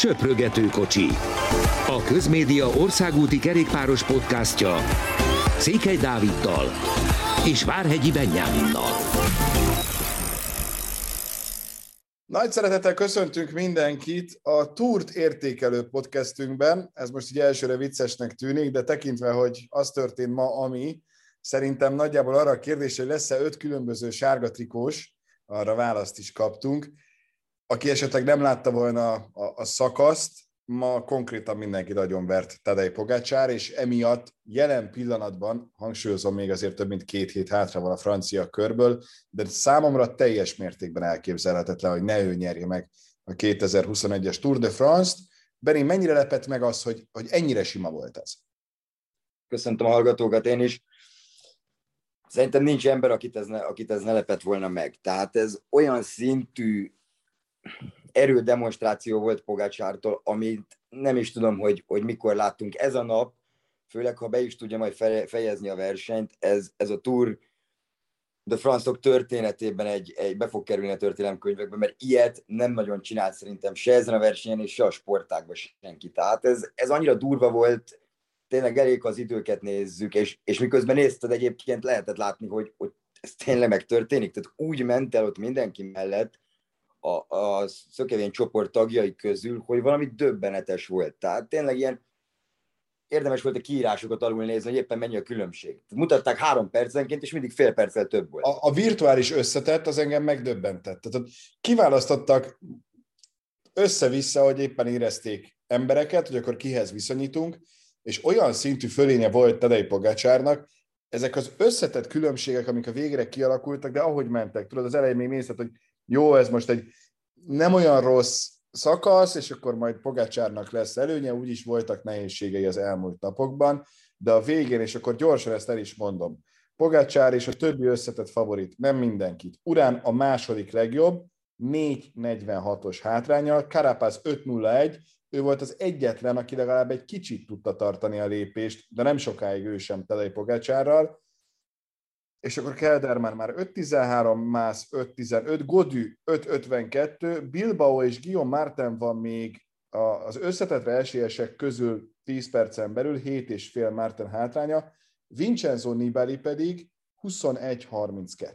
Söprögető kocsi. A Közmédia országúti kerékpáros podcastja Székely Dáviddal és Várhegyi Benyáminnal. Nagy szeretettel köszöntünk mindenkit a Túrt értékelő podcastünkben. Ez most így elsőre viccesnek tűnik, de tekintve, hogy az történt ma, ami, szerintem nagyjából arra a kérdés, hogy lesz-e öt különböző sárga trikós, arra választ is kaptunk. Aki esetleg nem látta volna a, a, szakaszt, ma konkrétan mindenki nagyon vert Tadej Pogácsár, és emiatt jelen pillanatban, hangsúlyozom még azért több mint két hét hátra van a francia körből, de számomra teljes mértékben elképzelhetetlen, hogy ne ő nyerje meg a 2021-es Tour de France-t. Beni, mennyire lepett meg az, hogy, hogy ennyire sima volt ez? Köszöntöm a hallgatókat én is. Szerintem nincs ember, akit ez, ne, akit ez ne lepett volna meg. Tehát ez olyan szintű erődemonstráció volt Pogácsártól, amit nem is tudom, hogy, hogy mikor láttunk. Ez a nap, főleg ha be is tudja majd fejezni a versenyt, ez, ez a Tour de francok történetében egy, egy, be fog kerülni a történelemkönyvekbe, mert ilyet nem nagyon csinált szerintem se ezen a versenyen, és se a sportágban senki. Tehát ez, ez annyira durva volt, tényleg elég az időket nézzük, és, és miközben nézted egyébként lehetett látni, hogy, hogy ez tényleg megtörténik. Tehát úgy ment el ott mindenki mellett, a, a szökevény csoport tagjai közül, hogy valami döbbenetes volt. Tehát tényleg ilyen érdemes volt a kiírásokat alul nézni, hogy éppen mennyi a különbség. Mutatták három percenként, és mindig fél perccel több volt. A, a virtuális összetett az engem megdöbbentett. Tehát kiválasztottak össze-vissza, hogy éppen érezték embereket, hogy akkor kihez viszonyítunk, és olyan szintű fölénye volt Tadej Pogácsárnak, ezek az összetett különbségek, amik a végre kialakultak, de ahogy mentek, tudod, az elején még nézted, hogy jó, ez most egy nem olyan rossz szakasz, és akkor majd Pogácsárnak lesz előnye, úgyis voltak nehézségei az elmúlt napokban, de a végén, és akkor gyorsan ezt el is mondom, Pogácsár és a többi összetett favorit, nem mindenkit. Urán a második legjobb, 4.46-os hátrányal, Karapász 5.01, ő volt az egyetlen, aki legalább egy kicsit tudta tartani a lépést, de nem sokáig ő sem Tadej Pogácsárral, és akkor Kelderman már 5-13, Mász 5-15, Godű 5-52, Bilbao és Guillaume Martin van még az összetetre esélyesek közül 10 percen belül, 7 és fél Martin hátránya, Vincenzo Nibali pedig 21-32.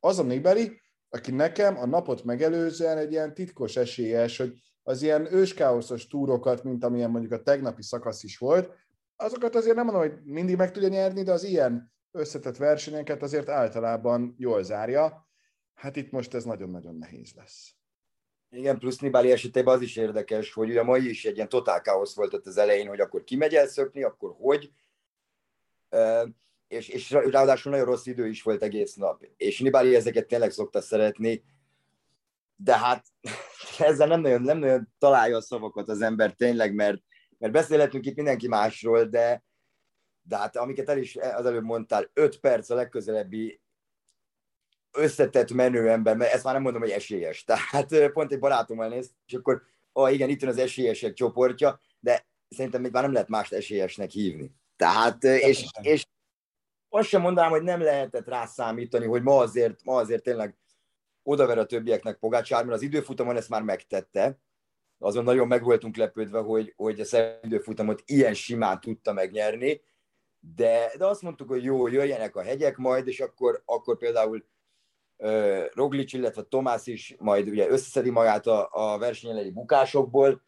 Az a Nibali, aki nekem a napot megelőzően egy ilyen titkos esélyes, hogy az ilyen őskáoszos túrokat, mint amilyen mondjuk a tegnapi szakasz is volt, azokat azért nem mondom, hogy mindig meg tudja nyerni, de az ilyen összetett versenyeket azért általában jól zárja. Hát itt most ez nagyon-nagyon nehéz lesz. Igen, plusz Nibali esetében az is érdekes, hogy ugye mai is egy ilyen totál káosz volt ott az elején, hogy akkor ki megy el szökni, akkor hogy. És, és ráadásul nagyon rossz idő is volt egész nap. És Nibali ezeket tényleg szokta szeretni, de hát ezzel nem nagyon, nem nagyon találja a szavakat az ember tényleg, mert, mert beszélhetünk itt mindenki másról, de, de hát amiket el is az előbb mondtál, 5 perc a legközelebbi összetett menő ember, mert ezt már nem mondom, hogy esélyes. Tehát pont egy barátommal néz, és akkor, ah, igen, itt van az esélyesek csoportja, de szerintem még már nem lehet mást esélyesnek hívni. Tehát, és, és azt sem mondanám, hogy nem lehetett rá számítani, hogy ma azért, ma azért tényleg odaver a többieknek Pogácsár, mert az időfutamon ezt már megtette, azon nagyon meg voltunk lepődve, hogy, hogy a időfutamot ilyen simán tudta megnyerni, de, de azt mondtuk, hogy jó, jöjjenek a hegyek majd, és akkor, akkor például uh, Roglic, illetve Tomás is majd ugye összeszedi magát a, a versenyelei bukásokból,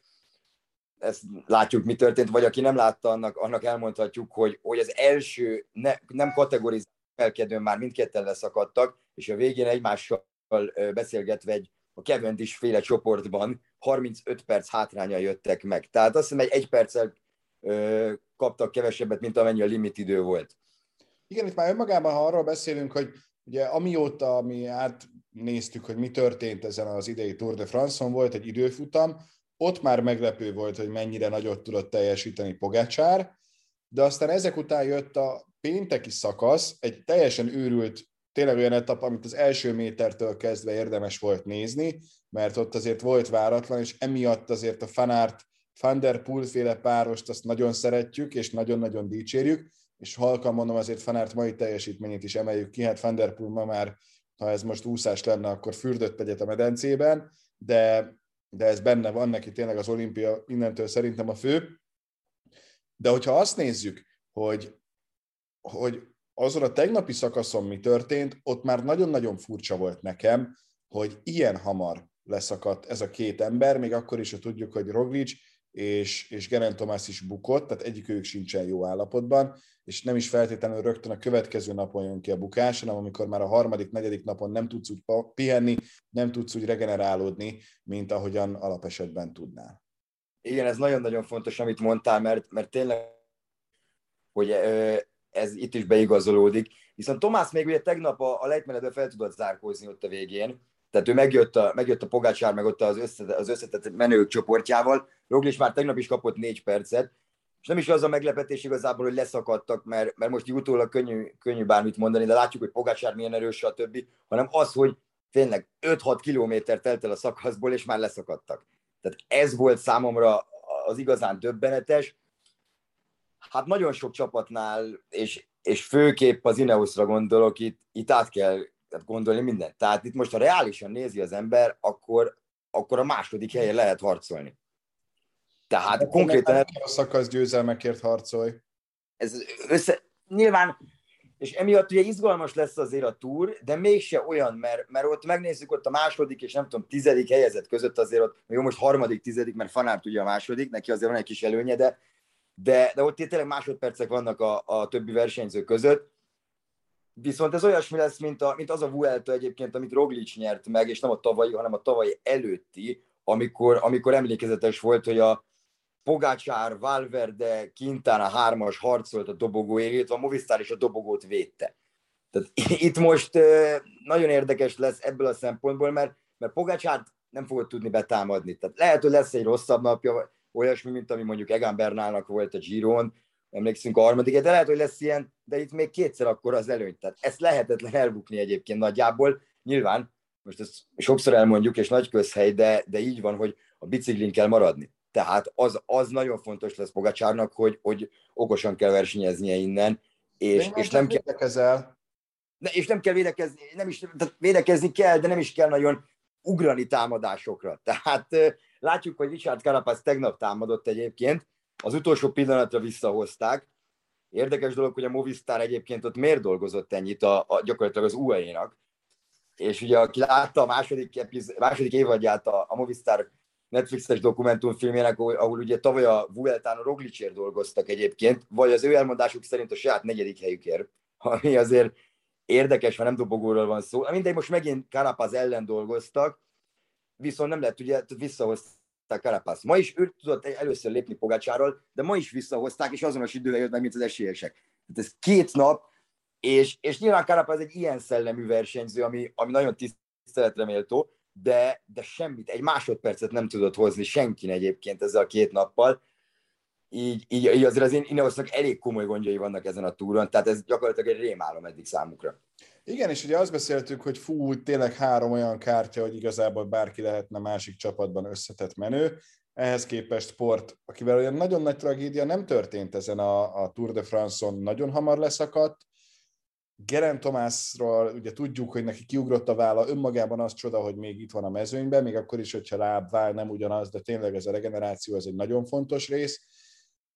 ezt látjuk, mi történt, vagy aki nem látta, annak, annak elmondhatjuk, hogy, hogy az első ne, nem kategorizált felkedőn már mindketten leszakadtak, és a végén egymással beszélgetve egy a Cavendish féle csoportban 35 perc hátránya jöttek meg. Tehát azt hiszem, egy egy perccel ö, kaptak kevesebbet, mint amennyi a limit idő volt. Igen, itt már önmagában, ha arról beszélünk, hogy ugye amióta mi átnéztük, hogy mi történt ezen az idei Tour de France-on, volt egy időfutam, ott már meglepő volt, hogy mennyire nagyot tudott teljesíteni Pogácsár, de aztán ezek után jött a pénteki szakasz, egy teljesen őrült, tényleg olyan etap, amit az első métertől kezdve érdemes volt nézni, mert ott azért volt váratlan, és emiatt azért a fanárt van der Poel féle párost azt nagyon szeretjük, és nagyon-nagyon dicsérjük, és halkan mondom, azért Fanárt mai teljesítményét is emeljük ki, hát Van der ma már, ha ez most úszás lenne, akkor fürdött egyet a medencében, de de ez benne van, neki tényleg az olimpia innentől szerintem a fő. De hogyha azt nézzük, hogy, hogy azon a tegnapi szakaszon mi történt, ott már nagyon-nagyon furcsa volt nekem, hogy ilyen hamar leszakadt ez a két ember, még akkor is, hogy tudjuk, hogy Roglic és, és Geren Tomás is bukott, tehát egyikőjük sincsen jó állapotban, és nem is feltétlenül rögtön a következő napon jön ki a bukás, hanem amikor már a harmadik, negyedik napon nem tudsz úgy pihenni, nem tudsz úgy regenerálódni, mint ahogyan alapesetben tudnál. Igen, ez nagyon-nagyon fontos, amit mondtál, mert, mert tényleg, hogy ez itt is beigazolódik. Viszont Tomás még ugye tegnap a, a lejtmenetben fel tudott zárkózni ott a végén, tehát ő megjött a, megjött a Pogácsár, meg ott az, össze, az összetett menők csoportjával. Roglic már tegnap is kapott négy percet, és nem is az a meglepetés igazából, hogy leszakadtak, mert, mert most utólag könnyű, könnyű bármit mondani, de látjuk, hogy Pogácsár milyen erős, a többi, hanem az, hogy tényleg 5-6 kilométer telt el a szakaszból, és már leszakadtak. Tehát ez volt számomra az igazán döbbenetes. Hát nagyon sok csapatnál, és, és főképp az Ineosra gondolok, itt, itt át kell tehát gondolni mindent. Tehát itt most, ha reálisan nézi az ember, akkor, akkor a második helyen lehet harcolni. Tehát De konkrétan... A szakasz győzelmekért harcolj. Ez össze, nyilván, és emiatt ugye izgalmas lesz azért a túr, de mégse olyan, mert, mert ott megnézzük ott a második és nem tudom, tizedik helyezett között azért ott, jó most harmadik, tizedik, mert Fanárt ugye a második, neki azért van egy kis előnye, de, de, de ott tényleg másodpercek vannak a, a többi versenyző között, Viszont ez olyasmi lesz, mint, a, mint az a Vuelta egyébként, amit Roglic nyert meg, és nem a tavalyi, hanem a tavalyi előtti, amikor, amikor emlékezetes volt, hogy a Pogácsár, Valverde, Quintana hármas harcolt a dobogó élét, a Movistar is a dobogót védte. Tehát itt most nagyon érdekes lesz ebből a szempontból, mert, mert Pogácsárt nem fogod tudni betámadni. Tehát lehet, hogy lesz egy rosszabb napja, olyasmi, mint ami mondjuk Egan Bernálnak volt a Giron, emlékszünk a harmadik, de lehet, hogy lesz ilyen, de itt még kétszer akkor az előny. Tehát ezt lehetetlen elbukni egyébként nagyjából. Nyilván, most ezt sokszor elmondjuk, és nagy közhely, de, de így van, hogy a biciklin kell maradni. Tehát az, az nagyon fontos lesz Pogacsárnak, hogy, hogy okosan kell versenyeznie innen, és, és nem kell... Védekezel. Ne, és nem kell védekezni, nem is, tehát védekezni kell, de nem is kell nagyon ugrani támadásokra. Tehát látjuk, hogy Richard Carapaz tegnap támadott egyébként, az utolsó pillanatra visszahozták. Érdekes dolog, hogy a Movistar egyébként ott miért dolgozott ennyit a, a gyakorlatilag az UAE-nak. És ugye aki látta a második, epiz, második évadját a, a Movistar Netflixes dokumentumfilmének, ahol, ahol ugye tavaly a Vueltán a Roglicért dolgoztak egyébként, vagy az ő elmondásuk szerint a saját negyedik helyükért, ami azért érdekes, ha nem dobogóról van szó. Mindegy, most megint Carapaz ellen dolgoztak, viszont nem lehet, ugye visszahozták Carapaz. Ma is ő tudott először lépni Pogácsáról, de ma is visszahozták, és azonos idővel jött meg, mint az esélyesek. Tehát ez két nap, és, és nyilván Carapaz egy ilyen szellemű versenyző, ami, ami nagyon tiszteletre méltó, de, de semmit, egy másodpercet nem tudott hozni senki egyébként ezzel a két nappal. Így, így, így azért az Ineosnak elég komoly gondjai vannak ezen a túron, tehát ez gyakorlatilag egy rémálom eddig számukra. Igen, és ugye azt beszéltük, hogy fú, tényleg három olyan kártya, hogy igazából bárki lehetne másik csapatban összetett menő. Ehhez képest Sport, akivel olyan nagyon nagy tragédia nem történt ezen a, a Tour de France-on, nagyon hamar leszakadt. Geren Tomásról ugye tudjuk, hogy neki kiugrott a válla, önmagában az csoda, hogy még itt van a mezőnyben, még akkor is, hogyha láb, vál nem ugyanaz, de tényleg ez a regeneráció, ez egy nagyon fontos rész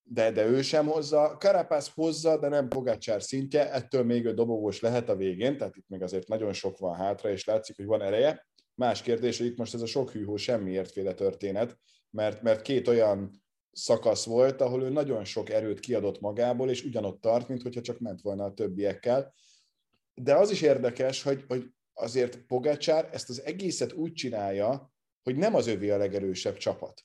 de, de ő sem hozza. Karapász hozza, de nem Pogácsár szintje, ettől még ő dobogós lehet a végén, tehát itt még azért nagyon sok van hátra, és látszik, hogy van ereje. Más kérdés, hogy itt most ez a sok hűhó semmiért féle történet, mert, mert két olyan szakasz volt, ahol ő nagyon sok erőt kiadott magából, és ugyanott tart, mint hogyha csak ment volna a többiekkel. De az is érdekes, hogy, hogy azért Pogácsár ezt az egészet úgy csinálja, hogy nem az övé a legerősebb csapat.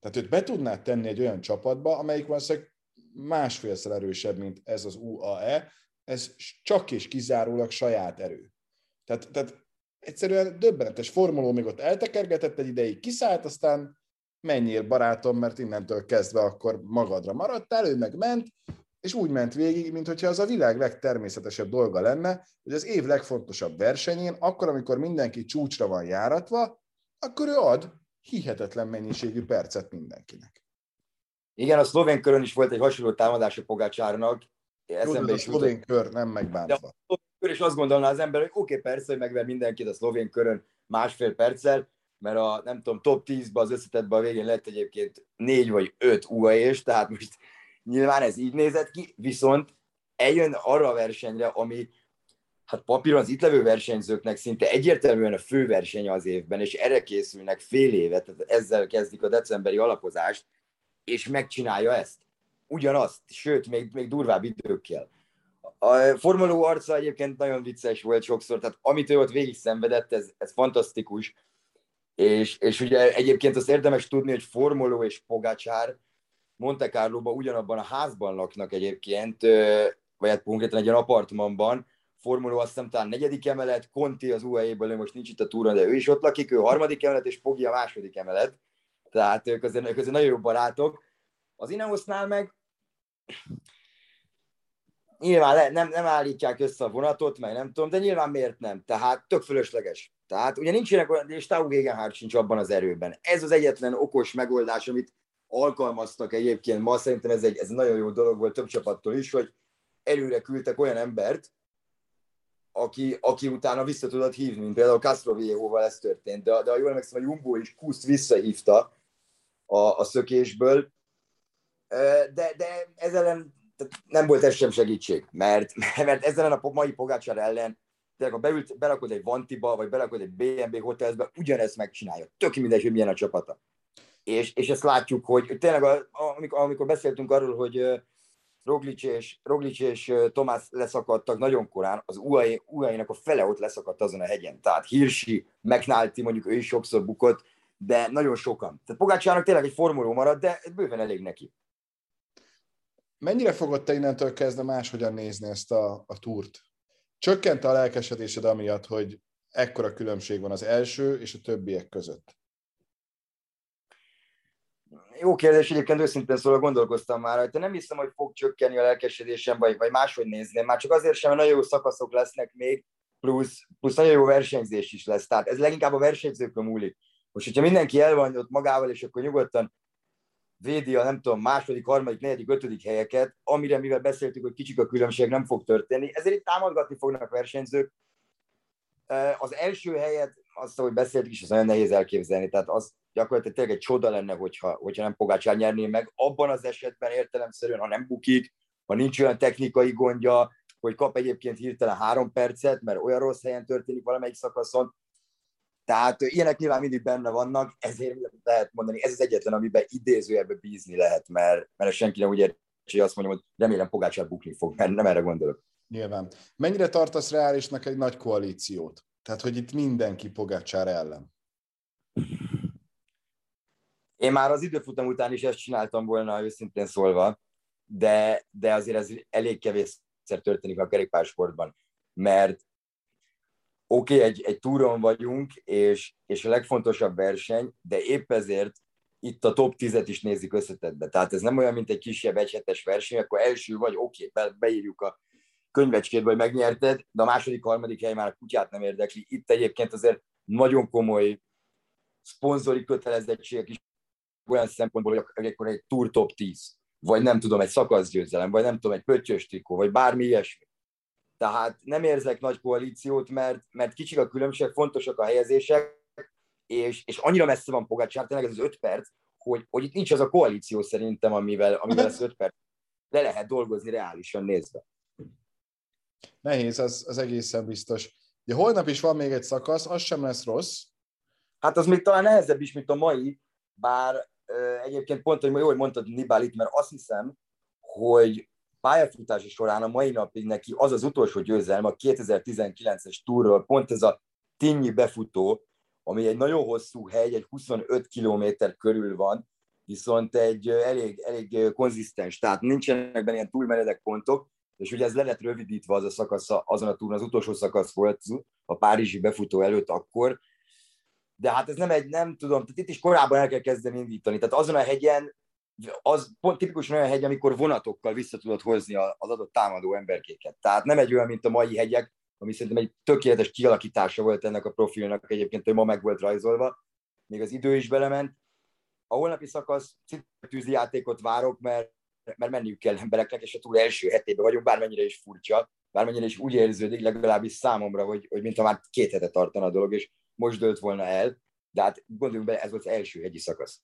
Tehát őt be tudnád tenni egy olyan csapatba, amelyik valószínűleg másfélszer erősebb, mint ez az UAE, ez csak és kizárólag saját erő. Tehát, tehát egyszerűen döbbenetes formuló még ott eltekergetett egy ideig, kiszállt, aztán menjél barátom, mert innentől kezdve akkor magadra maradtál, ő meg ment, és úgy ment végig, mintha az a világ legtermészetesebb dolga lenne, hogy az év legfontosabb versenyén, akkor, amikor mindenki csúcsra van járatva, akkor ő ad, hihetetlen mennyiségű percet mindenkinek. Igen, a szlovén körön is volt egy hasonló támadás a Pogácsárnak. Eszembe a szlovén kör nem megbántva. De a kör is azt gondolná az ember, hogy oké, okay, persze, hogy megver mindenkit a szlovén körön másfél perccel, mert a, nem tudom, top 10-ben az összetetben a végén lett egyébként négy vagy öt uae tehát most nyilván ez így nézett ki, viszont eljön arra a versenyre, ami hát papíron az itt levő versenyzőknek szinte egyértelműen a fő verseny az évben, és erre készülnek fél évet, tehát ezzel kezdik a decemberi alapozást, és megcsinálja ezt. Ugyanazt, sőt, még, még durvább időkkel. A formuló arca egyébként nagyon vicces volt sokszor, tehát amit ő ott végig szenvedett, ez, ez fantasztikus. És, és ugye egyébként azt érdemes tudni, hogy Formuló és Pogácsár Monte carlo ugyanabban a házban laknak egyébként, vagy hát konkrétan egy ilyen apartmanban, Formuló azt hiszem talán negyedik emelet, Conti az UAE-ből, ő most nincs itt a túron, de ő is ott lakik, ő harmadik emelet, és Pogi a második emelet. Tehát ők azért, ők azért nagyon jó barátok. Az Ineosnál meg nyilván le, nem, nem állítják össze a vonatot, meg nem tudom, de nyilván miért nem. Tehát tök fölösleges. Tehát ugye nincsenek olyan, és Tau Gegenhardt sincs abban az erőben. Ez az egyetlen okos megoldás, amit alkalmaztak egyébként ma, szerintem ez egy, ez nagyon jó dolog volt több csapattól is, hogy előre küldtek olyan embert, aki, aki utána vissza tudott hívni, mint például Castro Viejoval ez történt, de, de ha jól emlékszem, a Jumbo is Kuszt visszahívta a, a szökésből, de, de ez ellen nem volt ez sem segítség, mert, mert ezzel a mai Pogácsár ellen tényleg, ha beült, belakod egy Vantiba, vagy belakod egy BNB hotelbe, ugyanezt megcsinálja. Tök mindegy, hogy milyen a csapata. És, és ezt látjuk, hogy tényleg a, amikor, amikor beszéltünk arról, hogy Roglic és, Roglic és Tomás leszakadtak nagyon korán, az UAE, UAE-nek a fele ott leszakadt azon a hegyen. Tehát Hirsi, McNulty, mondjuk ő is sokszor bukott, de nagyon sokan. Tehát Pogácsának tényleg egy formuló maradt, de bőven elég neki. Mennyire fogod te innentől kezdve máshogyan nézni ezt a, a túrt? Csökkent a lelkesedésed amiatt, hogy ekkora különbség van az első és a többiek között? Jó kérdés, egyébként őszintén szóval gondolkoztam már, hogy nem hiszem, hogy fog csökkenni a lelkesedésem, vagy, vagy máshogy nézni. Már csak azért sem, mert nagyon jó szakaszok lesznek még, plusz, plusz nagyon jó versenyzés is lesz. Tehát ez leginkább a versenyzőkön múlik. Most, hogyha mindenki el van ott magával, és akkor nyugodtan védi a nem tudom, második, harmadik, negyedik, ötödik helyeket, amire mivel beszéltük, hogy kicsik a különbség, nem fog történni. Ezért itt támogatni fognak versenyzők. Az első helyet, azt, hogy beszéltük is, az nagyon nehéz elképzelni. Tehát az gyakorlatilag tényleg egy csoda lenne, hogyha, hogyha nem Pogácsán nyerné meg. Abban az esetben értelemszerűen, ha nem bukik, ha nincs olyan technikai gondja, hogy kap egyébként hirtelen három percet, mert olyan rossz helyen történik valamelyik szakaszon, tehát ilyenek nyilván mindig benne vannak, ezért lehet mondani, ez az egyetlen, amiben idézőjelbe bízni lehet, mert, mert senki nem úgy hogy azt mondjam, hogy remélem Pogácsár bukni fog, mert nem erre gondolok. Nyilván. Mennyire tartasz reálisnak egy nagy koalíciót? Tehát, hogy itt mindenki Pogácsár ellen. Én már az időfutam után is ezt csináltam volna, őszintén szólva, de, de azért ez elég kevésszer történik a kerékpársportban, mert oké, okay, egy, egy túron vagyunk, és, és a legfontosabb verseny, de épp ezért itt a top 10-et is nézik összetetbe. Tehát ez nem olyan, mint egy kisebb egyhetes verseny, akkor első vagy, oké, okay, be, beírjuk a könyvecskét, vagy megnyerted, de a második, harmadik hely már a kutyát nem érdekli. Itt egyébként azért nagyon komoly szponzori kötelezettségek is olyan szempontból, hogy akkor egy Tour top 10, vagy nem tudom, egy szakaszgyőzelem, vagy nem tudom, egy pöttyös trikó, vagy bármi ilyesmi. Tehát nem érzek nagy koalíciót, mert, mert kicsik a különbség, fontosak a helyezések, és, és annyira messze van Pogácsár, tényleg ez az öt perc, hogy, hogy itt nincs az a koalíció szerintem, amivel, amivel ez öt perc le lehet dolgozni reálisan nézve. Nehéz, az, az egészen biztos. De holnap is van még egy szakasz, az sem lesz rossz. Hát az még talán nehezebb is, mint a mai, bár egyébként pont, hogy jó, hogy mondtad Nibalit, mert azt hiszem, hogy pályafutása során a mai napig neki az az utolsó győzelme a 2019-es túrról, pont ez a Tinnyi befutó, ami egy nagyon hosszú hegy, egy 25 kilométer körül van, viszont egy elég, elég konzisztens, tehát nincsenek benne ilyen túlmeredek pontok, és ugye ez le lett rövidítve az a szakasz, azon a túron, az utolsó szakasz volt a Párizsi befutó előtt akkor, de hát ez nem egy, nem tudom, tehát itt is korábban el kell kezdeni indítani, tehát azon a hegyen az pont tipikus olyan hegy, amikor vonatokkal vissza tudod hozni az adott támadó emberkéket. Tehát nem egy olyan, mint a mai hegyek, ami szerintem egy tökéletes kialakítása volt ennek a profilnak egyébként, hogy ma meg volt rajzolva, még az idő is belement. A holnapi szakasz tűzi játékot várok, mert, mert menniük kell embereknek, és a túl első hetében vagyunk, bármennyire is furcsa, bármennyire is úgy érződik, legalábbis számomra, hogy, hogy mintha már két hete tartana a dolog, és most dőlt volna el de hát gondoljunk bele, ez volt az első hegyi szakasz.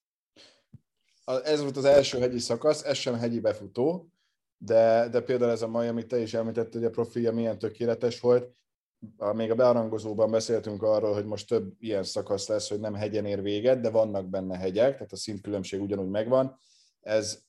Ez volt az első hegyi szakasz, ez sem hegyi befutó, de, de például ez a mai, amit te is említetted, hogy a profilja milyen tökéletes volt, még a bearangozóban beszéltünk arról, hogy most több ilyen szakasz lesz, hogy nem hegyen ér véget, de vannak benne hegyek, tehát a szintkülönbség ugyanúgy megvan. Ez,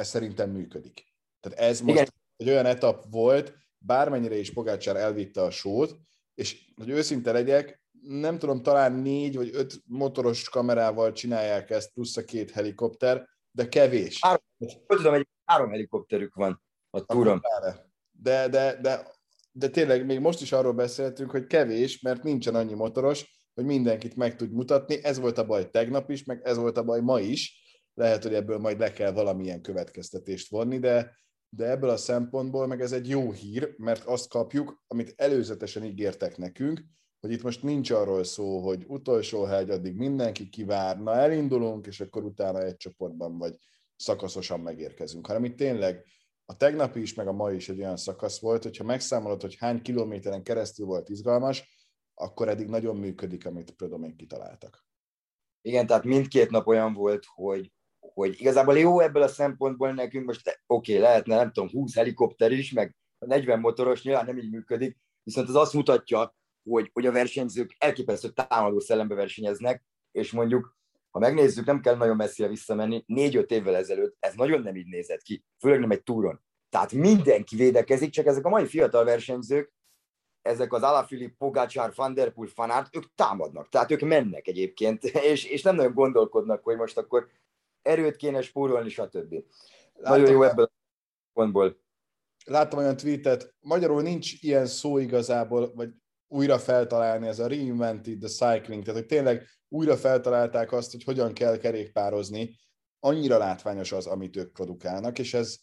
ez szerintem működik. Tehát ez most Igen. egy olyan etap volt, bármennyire is Pogácsár elvitte a sót, és hogy őszinte legyek, nem tudom, talán négy vagy öt motoros kamerával csinálják ezt, plusz a két helikopter, de kevés. Három, tudom, hogy három helikopterük van a túron. De, de, de de tényleg még most is arról beszéltünk, hogy kevés, mert nincsen annyi motoros, hogy mindenkit meg tud mutatni. Ez volt a baj tegnap is, meg ez volt a baj ma is. Lehet, hogy ebből majd le kell valamilyen következtetést vonni, de, de ebből a szempontból meg ez egy jó hír, mert azt kapjuk, amit előzetesen ígértek nekünk, hogy itt most nincs arról szó, hogy utolsó hegy, addig mindenki kivár, na elindulunk, és akkor utána egy csoportban vagy szakaszosan megérkezünk, hanem itt tényleg a tegnapi is, meg a mai is egy olyan szakasz volt, hogyha megszámolod, hogy hány kilométeren keresztül volt izgalmas, akkor eddig nagyon működik, amit Prödomék kitaláltak. Igen, tehát mindkét nap olyan volt, hogy, hogy igazából jó ebből a szempontból nekünk most oké, okay, lehetne nem tudom, 20 helikopter is, meg 40 motoros, nyilván nem így működik, viszont az azt mutatja, hogy, hogy a versenyzők elképesztő támadó szellembe versenyeznek, és mondjuk ha megnézzük, nem kell nagyon messzire visszamenni, négy-öt évvel ezelőtt ez nagyon nem így nézett ki, főleg nem egy túron. Tehát mindenki védekezik, csak ezek a mai fiatal versenyzők, ezek az Alaphilipp, Pogacar, Van Der Poel, Fanart, ők támadnak, tehát ők mennek egyébként, és, és nem nagyon gondolkodnak, hogy most akkor erőt kéne spórolni, stb. Láttam, nagyon jó ebből a pontból. Láttam olyan tweetet, magyarul nincs ilyen szó igazából, vagy újra feltalálni, ez a reinvented the cycling, tehát hogy tényleg újra feltalálták azt, hogy hogyan kell kerékpározni, annyira látványos az, amit ők produkálnak, és ez,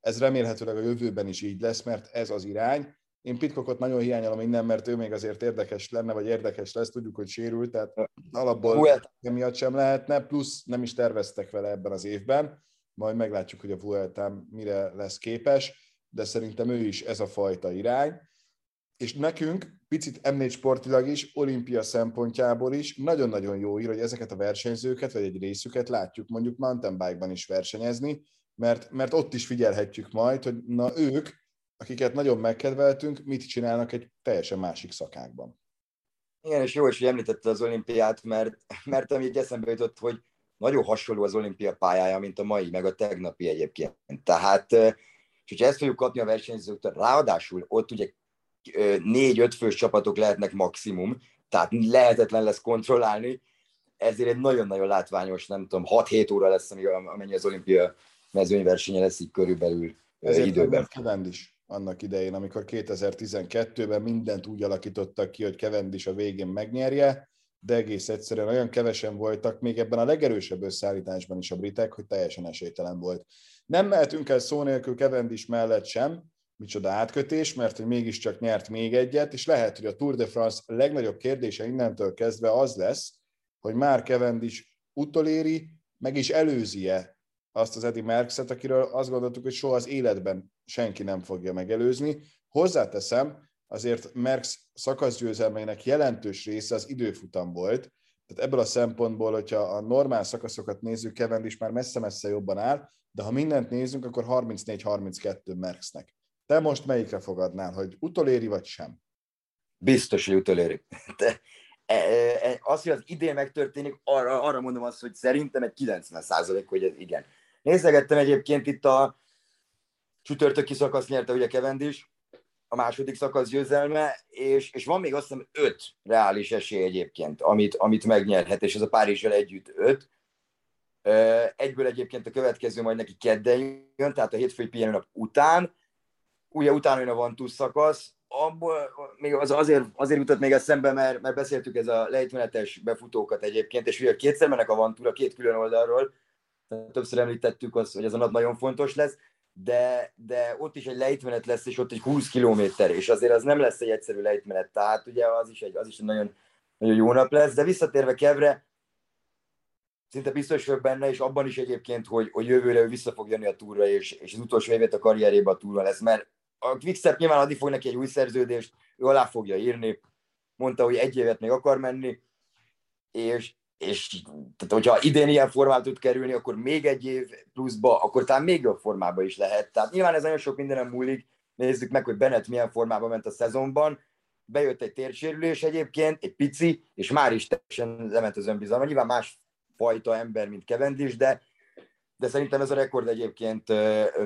ez remélhetőleg a jövőben is így lesz, mert ez az irány. Én Pitkokot nagyon hiányolom innen, mert ő még azért érdekes lenne, vagy érdekes lesz, tudjuk, hogy sérült, tehát alapból miatt sem lehetne, plusz nem is terveztek vele ebben az évben, majd meglátjuk, hogy a Vueltán mire lesz képes, de szerintem ő is ez a fajta irány. És nekünk picit m sportilag is, olimpia szempontjából is nagyon-nagyon jó ír, hogy ezeket a versenyzőket, vagy egy részüket látjuk mondjuk mountain bike-ban is versenyezni, mert, mert ott is figyelhetjük majd, hogy na ők, akiket nagyon megkedveltünk, mit csinálnak egy teljesen másik szakákban. Igen, és jó is, hogy említette az olimpiát, mert, mert ami eszembe jutott, hogy nagyon hasonló az olimpia pályája, mint a mai, meg a tegnapi egyébként. Tehát, és hogyha ezt fogjuk kapni a versenyzőktől, ráadásul ott ugye négy-öt fős csapatok lehetnek maximum, tehát lehetetlen lesz kontrollálni, ezért egy nagyon-nagyon látványos, nem tudom, 6-7 óra lesz, amennyi az olimpia mezőnyversenye lesz így körülbelül ezért időben. Cavendish annak idején, amikor 2012-ben mindent úgy alakítottak ki, hogy Cavendish a végén megnyerje, de egész egyszerűen olyan kevesen voltak, még ebben a legerősebb összeállításban is a britek, hogy teljesen esélytelen volt. Nem mehetünk el szó nélkül Cavendish mellett sem, micsoda átkötés, mert hogy mégiscsak nyert még egyet, és lehet, hogy a Tour de France legnagyobb kérdése innentől kezdve az lesz, hogy már Cavendish utoléri, meg is előzi-e azt az Eddie Merckx-et, akiről azt gondoltuk, hogy soha az életben senki nem fogja megelőzni. Hozzáteszem, azért Merckx szakaszgyőzelmeinek jelentős része az időfutam volt, tehát ebből a szempontból, hogyha a normál szakaszokat nézzük, Cavendish már messze-messze jobban áll, de ha mindent nézzünk, akkor 34-32 Merckxnek. Te most melyikre fogadnál, hogy utoléri vagy sem? Biztos, hogy utoléri. De e, e, e, az, hogy az idén megtörténik, arra, arra mondom azt, hogy szerintem egy 90 százalék, hogy ez igen. Nézegettem egyébként itt a csütörtöki szakasz nyerte ugye Cavendish, a második szakasz győzelme, és, és van még azt hiszem öt reális esély egyébként, amit, amit megnyerhet, és ez a Párizsel együtt öt. Egyből egyébként a következő majd neki kedden jön, tehát a hétfői pihenőnap után, ugye utána jön a Van szakasz, abból még az azért, azért jutott még eszembe, mert, mert beszéltük ez a lejtmenetes befutókat egyébként, és ugye kétszer mennek a Van a két külön oldalról, többször említettük azt, hogy ez a nap nagyon fontos lesz, de, de ott is egy lejtmenet lesz, és ott egy 20 kilométer, és azért az nem lesz egy egyszerű lejtmenet, tehát ugye az is egy, az is egy nagyon, nagyon jó nap lesz, de visszatérve Kevre, szinte biztos vagyok benne, és abban is egyébként, hogy, hogy jövőre ő vissza fog jönni a túra, és, és az utolsó évet a karrierében a túra lesz, mert a Quickstep nyilván adni fog neki egy új szerződést, ő alá fogja írni, mondta, hogy egy évet még akar menni, és, és tehát, hogyha idén ilyen formát tud kerülni, akkor még egy év pluszba, akkor talán még jobb formában is lehet. Tehát nyilván ez nagyon sok mindenem múlik, nézzük meg, hogy Bennett milyen formában ment a szezonban, bejött egy térsérülés egyébként, egy pici, és már is teljesen lement az önbizalma. Nyilván más fajta ember, mint Cavendish, de, de szerintem ez a rekord egyébként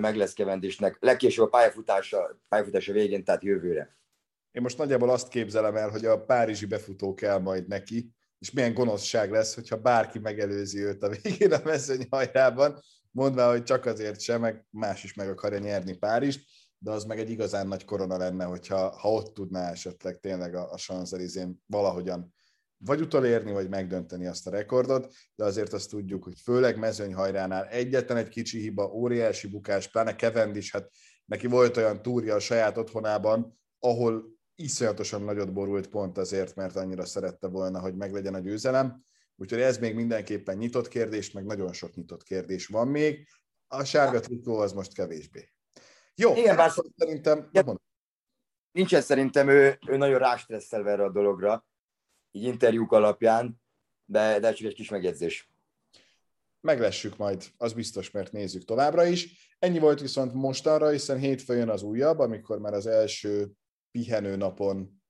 meg lesz Cavendishnek. Legkésőbb a pályafutása, pályafutása végén, tehát jövőre. Én most nagyjából azt képzelem el, hogy a párizsi befutó kell majd neki, és milyen gonoszság lesz, hogyha bárki megelőzi őt a végén a mezőny hajrában, mondva, hogy csak azért sem, meg más is meg akarja nyerni Párizst, de az meg egy igazán nagy korona lenne, hogyha ha ott tudná esetleg tényleg a, a Sanzelizén valahogyan vagy utolérni, vagy megdönteni azt a rekordot, de azért azt tudjuk, hogy főleg mezőnyhajránál egyetlen egy kicsi hiba, óriási bukás, pláne Cavendish, hát neki volt olyan túrja a saját otthonában, ahol iszonyatosan nagyot borult pont azért, mert annyira szerette volna, hogy meglegyen a győzelem. Úgyhogy ez még mindenképpen nyitott kérdés, meg nagyon sok nyitott kérdés van még. A sárga trikó az most kevésbé. Jó, Igen, bár szerintem... Ja, nincsen szerintem ő, ő nagyon rástresszelve erre a dologra, így interjúk alapján, de, de csak egy kis megjegyzés. Meglessük majd, az biztos, mert nézzük továbbra is. Ennyi volt viszont mostanra, hiszen hétfőn jön az újabb, amikor már az első pihenő napon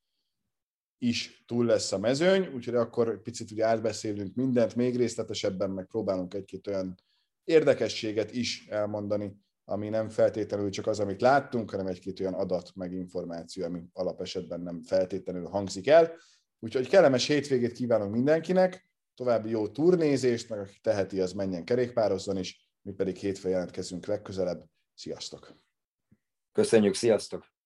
is túl lesz a mezőny, úgyhogy akkor picit ugye átbeszélünk mindent még részletesebben, meg próbálunk egy-két olyan érdekességet is elmondani, ami nem feltétlenül csak az, amit láttunk, hanem egy-két olyan adat, meg információ, ami alapesetben nem feltétlenül hangzik el. Úgyhogy kellemes hétvégét kívánunk mindenkinek, további jó turnézést, meg aki teheti, az menjen kerékpározzon is, mi pedig hétfőn jelentkezünk legközelebb. Sziasztok! Köszönjük, sziasztok!